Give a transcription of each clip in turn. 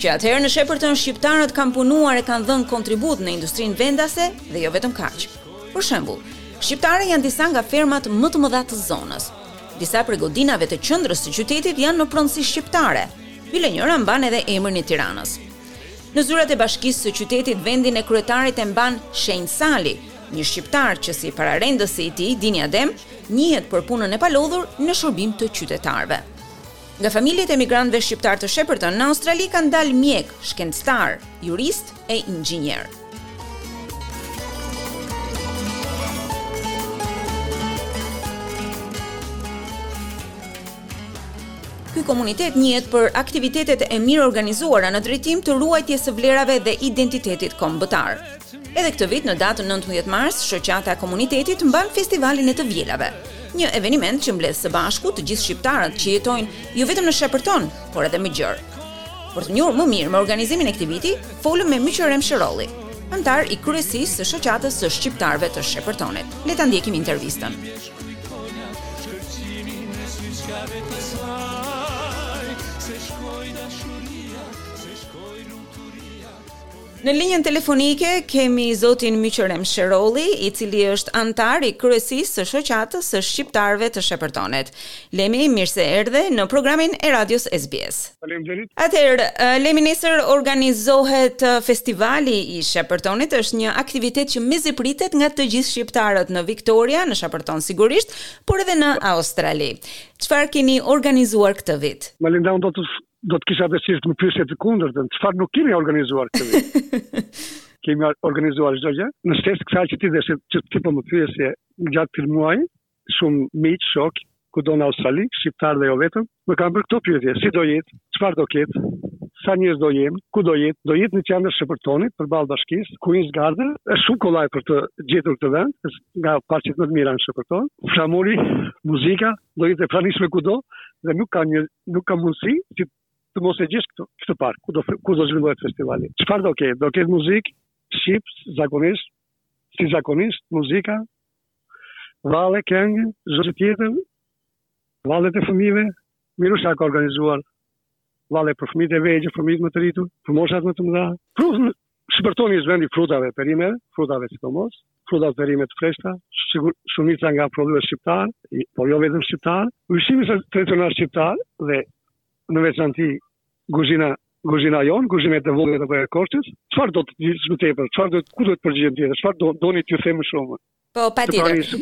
Që atëherë në Shepërton shqiptarët kanë punuar e kanë dhënë kontribut në industrinë vendase dhe jo vetëm kaq. Për shembull, shqiptare janë disa nga fermat më të mëdha të zonës. Disa prej godinave të qendrës së qytetit janë në pronësi shqiptare. Bile njëra mban edhe emrin e Tiranës. Në zyrat e bashkisë së qytetit vendin e kryetarit e mban Shejn Sali, një shqiptar që si pararendësi i tij Dini Adem njihet për punën e palodhur në shërbim të qytetarëve. Nga familjet e emigrantëve shqiptarë të Shepërton në Australi kanë dalë mjekë, shkencëtarë, juristë e inxhinierë. Ky komunitet njihet për aktivitetet e mirëorganizuara në drejtim të ruajtjes së vlerave dhe identitetit kombëtar. Edhe këtë vit në datën 19 mars, shoqata e komunitetit mban festivalin e të vjelave. Një eveniment që mbledh së bashku të gjithë shqiptarët që jetojnë jo vetëm në Shepërton, por edhe më gjerë. Për t'u njohur më mirë me organizimin e këtij viti, folëm me Myqërem Sherolli, anëtar i kryesisë së shoqatës së shqiptarëve të Shepërtonit. Le ta ndjekim intervistën. Në linjën telefonike kemi zotin Myqërem Sherolli, i cili është anëtar i kryesisë së Shoqatës së Shqiptarëve të Shepertonit. Lemi, mirë se erdhe në programin e Radios SBS. Faleminderit. Atëherë, Lemi nesër organizohet Festivali i Shepertonit, është një aktivitet që mezi pritet nga të gjithë shqiptarët në Victoria, në Sheperton sigurisht, por edhe në Australi. Çfarë keni organizuar këtë vit? Malinda, unë do të do të kisha dëshirë të më pyesje të kundërtën, çfarë nuk kemi organizuar këtë vit. kemi organizuar çdo gjë. Në shtesë kësaj që ti dhe se që ti po më pyet gjatë këtij muaji, shumë miq, shokë, kudo në Australi, shqiptarë dhe jo vetëm, më kanë bërë këto pyetje, si do jetë, çfarë do ketë, sa njerëz do jenë, ku do jetë, do jetë në qendër Shepërtonit përballë bashkisë, Queen's Garden, është shumë kollaj për të gjetur këtë vend, nga parqet më të mira në Shepërton. Flamuri, muzika, do jetë e pranishme kudo, dhe nuk ka një nuk ka mundësi që të mos e gjesh këtë, këtë park, ku do, ku do zhvillohet festivali. Çfarë do ketë? Do ketë muzikë, shqip, zakonisht, si zakonisht, muzika, valle, këngë, çdo gjë tjetër, vallet e fëmijëve, Mirusha ka organizuar valle për fëmijët e vegjël, fëmijët më të rritur, për moshat më të mëdha. Plus, Shepërtoni është vendi i frutave e perimeve, frutave sidomos, frutat, perime të freskëta, sigur shumica nga prodhues shqiptarë, po jo vetëm shqiptarë. Ushqimi tradicional shqiptar dhe në veçanti guzhina guzhina jonë, guzhina e Devollit e e Korçës. Çfarë do të them më tepër? Çfarë do ku do të përgjigjem tjetër? Çfarë do doni t'ju them më shumë? Po, pa tjetër.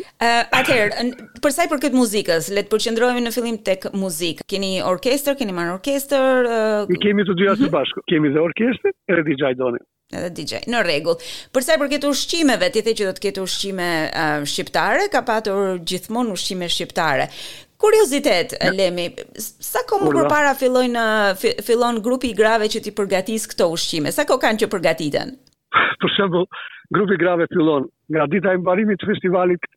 Atëherë, për sa i përket muzikës, le të përqendrohemi në fillim tek muzika. Keni orkestër, keni marrë orkestër? Ne kemi të dyja së mhm. bashku. Kemi dhe orkestër, edhe DJ Doni. Edhe DJ. Në rregull. Për sa i përket ushqimeve, ti the që do të ketë ushqime uh, shqiptare, ka patur gjithmonë ushqime shqiptare. Kuriozitet, Lemi, sa kohë më përpara fillojnë fillon grupi i grave që t'i përgatisë këto ushqime? Sa kohë kanë që përgatiten? Për shembull, grupi i grave fillon nga dita e mbarimit të festivalit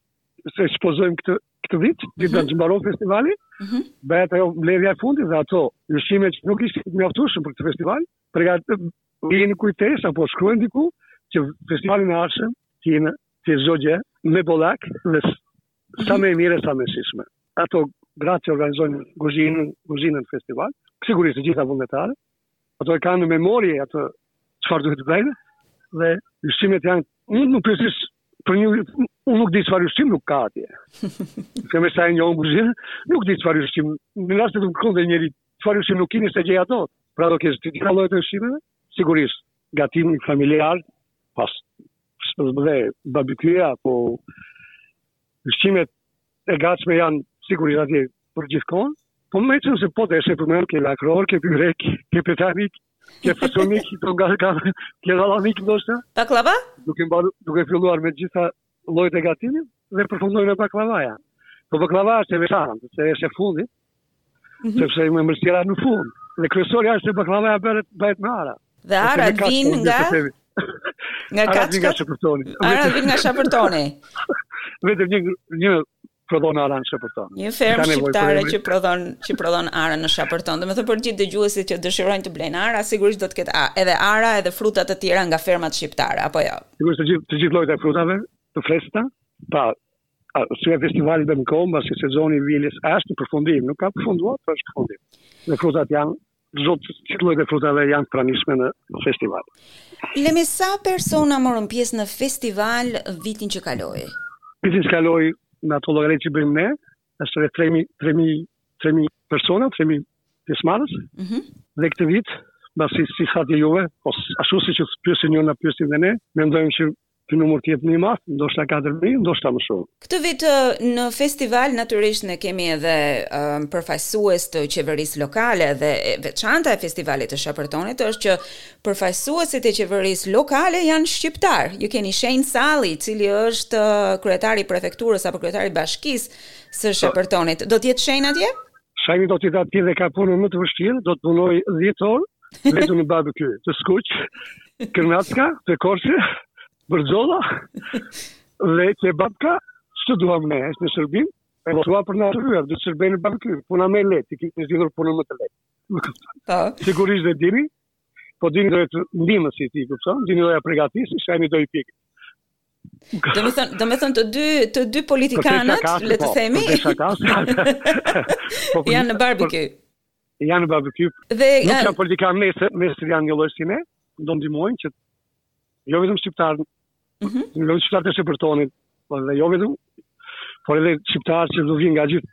supozojmë këtë këtë vit, mm -hmm. dita mhm. që mbaron festivali, mm -hmm. bëhet ajo mbledhja e fundit dhe ato ushqime që nuk ishin të mjaftueshëm për këtë festival, përgat vënë në kujtesë apo shkruajnë diku që festivalin e ardhshëm të jetë çdo gjë me bollëk dhe mm -hmm. sa më e mirë sa më e shijshme. Ato gratë që organizojnë guzhinën, guzhinën festival, sigurisht të gjitha vullnetare, Ato e kanë në memorie atë çfarë duhet të bëjnë dhe ushqimet janë unë po të pyesësh për një unë nuk di çfarë ushqim nuk ka atje. Se me thënë një gjë, nuk di çfarë ushqim. Në rast se të kërkon ndonjëri çfarë ushqim nuk keni s'e gjej dot. Pra do kesh të gjitha llojet e ushqimeve, sigurisht gatim familjar, pas dhe barbekjuja apo ushqimet e gatshme janë sigurisht atje për gjithkënd. Po meqenëse po deshe përmend ke lakror, ke byrek, ke petanik, ke fësonik, ke të nga ka, ke ralanik ndoshta. Bakllava? Duke mbaru, duke filluar me gjitha llojet e gatimit dhe përfundojnë në bakllavaja. Po bakllava është e veçantë, se është e fundit, Sepse ëmbëlsira në fund. Dhe kryesorja është se bakllavaja bëhet bëhet me arra. Dhe arrat vijnë nga... Nga kaçka? Arrat vijnë nga Shepërtoni. Arrat vijnë nga Shepërtoni. Vetëm një, një prodhon arra në Shepërton. Një fermë shqiptare që prodhon, që prodhon arra në Shepërton. Domethënë për gjithë dëgjuesit që dëshirojnë të blejnë arra, sigurisht do të ketë edhe arra edhe fruta të tjera nga fermat shqiptare, apo jo? Sigurisht të gjitha, të gjitha llojet e frutave, të freskëta, pa, Arsye festivali bie në kohë, mbasi sezoni i vieljes është në përfundim, nuk ka përfunduar, por është në përfundim. Dhe frutat janë zor që llojet e frutave janë të pranishme në festival. Lemi sa persona morën pjesë në festival vitin që kaloi? Vitin që kaloi në ato llogaritë që bëjmë ne, është rreth 3000 persona, 3000 pjesëmarrës. Mhm. Dhe këtë vit, mbasi siç thatë juve, ose ashtu siç ju pyesin ju, na pyesin dhe ne, mendojmë që Ky numër të jetë më i madh, ndoshta katër mijë, ndoshta më shumë. Këtë vit në festival natyrisht ne kemi edhe përfaqësues të qeverisë lokale dhe e veçanta e festivalit të Shepërtonit është që përfaqësuesit e qeverisë lokale janë shqiptarë. Ju keni Shane Sali, i cili është kryetari i prefekturës apo kryetari i bashkisë së po. Shepërtonit. Do të jetë Shane atje? Shajmi do të jetë atje dhe ka punën më të vështirë, do të punojë 10 orë, vetëm në barbecue, të skuqë, kërnacka, të Korçës, bërxolla, dhe qebapka, që i duam ne, është në Shërbim, e më tua për në të rrëve, dhe shërben në barbecue, puna më e lehtë, i kishin zgjedhur punën më të lehtë. Më këpëta. Po. Sigurisht dhe Dini, po Dini do jetë ndihmës i tij, kupton, Dini do ia pregatisë, Shajmi do i pjekë. Domethënë, domethënë të dy, të dy politikanët, le të themi, po, janë në barbecue. Janë në barbecue. Dhe, nuk janë politikanë nesër, nesër janë njëlloj si ne, do ndihmojnë që jo vetëm shqiptarë, mm -hmm. jo vetëm shqiptarët e Shepërtonit, po dhe jo vetëm, por edhe shqiptarë që do vijnë nga gjithë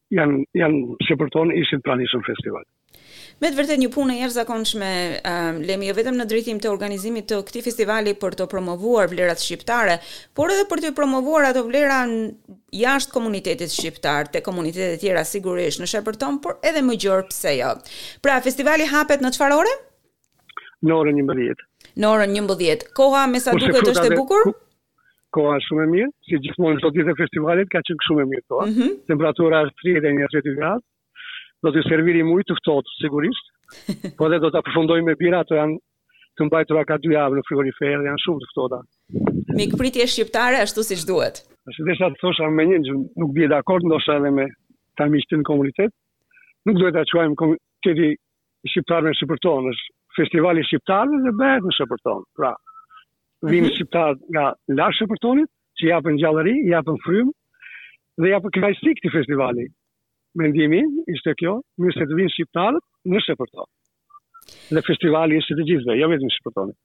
anë e anës Shepërtonit të jenë pranishëm në festival. Me të vërtetë një punë e jashtëzakonshme Lemi jo vetëm në drejtim të organizimit të këtij festivali për të promovuar vlerat shqiptare, por edhe për të promovuar ato vlera jashtë komunitetit shqiptar, te komunitetet e tjera sigurisht në Shepërton, por edhe më gjerë pse jo. Pra festivali hapet në çfarë ore? Në orën 11. Në orën 11. Koha me sa duket është e bukur? koha është shumë e mirë, si gjithmonë çdo ditë e festivalit ka qenë shumë e mirë koha. Mm -hmm. Temperatura është 30 gradë. Do të servirim ujë të ftohtë sigurisht. Po dhe do ta përfundojmë me birra, ato janë të mbajtura ka dy javë në frigorifer, janë shumë të ftohta. Mikpritje shqiptare ashtu siç duhet. Edhe desha të thosha dhe një gjë, nuk bie dakord ndoshta edhe me disa miq në komunitet. Nuk duhet ta quajmë këtë shqiptarëve në Shepërton, është festivali i shqiptarëve dhe bëhet në Shepërton. Pra, vijnë mhm. shqiptarët nga jashtë Shepërtonit, që i japin gjallëri, i japin frymë, dhe i japin kënaqësi këtij festivali. Mendimi im është kjo, mirë se të vijnë shqiptarët në Shepërton. Dhe festivali është i të gjithëve, jo vetëm i Shepërtonit.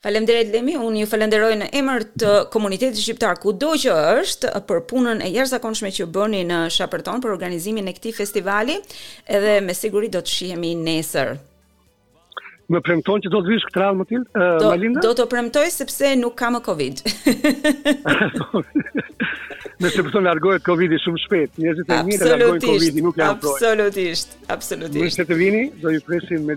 Faleminderit Lemi, unë ju falenderoj në emër të komunitetit shqiptar kudo që është për punën e jashtëzakonshme që bëni në Shepërton për organizimin e këtij festivali, edhe me siguri do të shihemi nesër. Më premton që do të vish këtë radhë Matil, uh, Majlinda? Do të të premtoj sepse nuk ka më Covid. Në Shepërton largohet Covid-i shumë shpejt, njerëzit e mirë largohet Covid-i, nuk janë problem. Absolutisht, absolutisht. Mirë se të vini, do ju presim me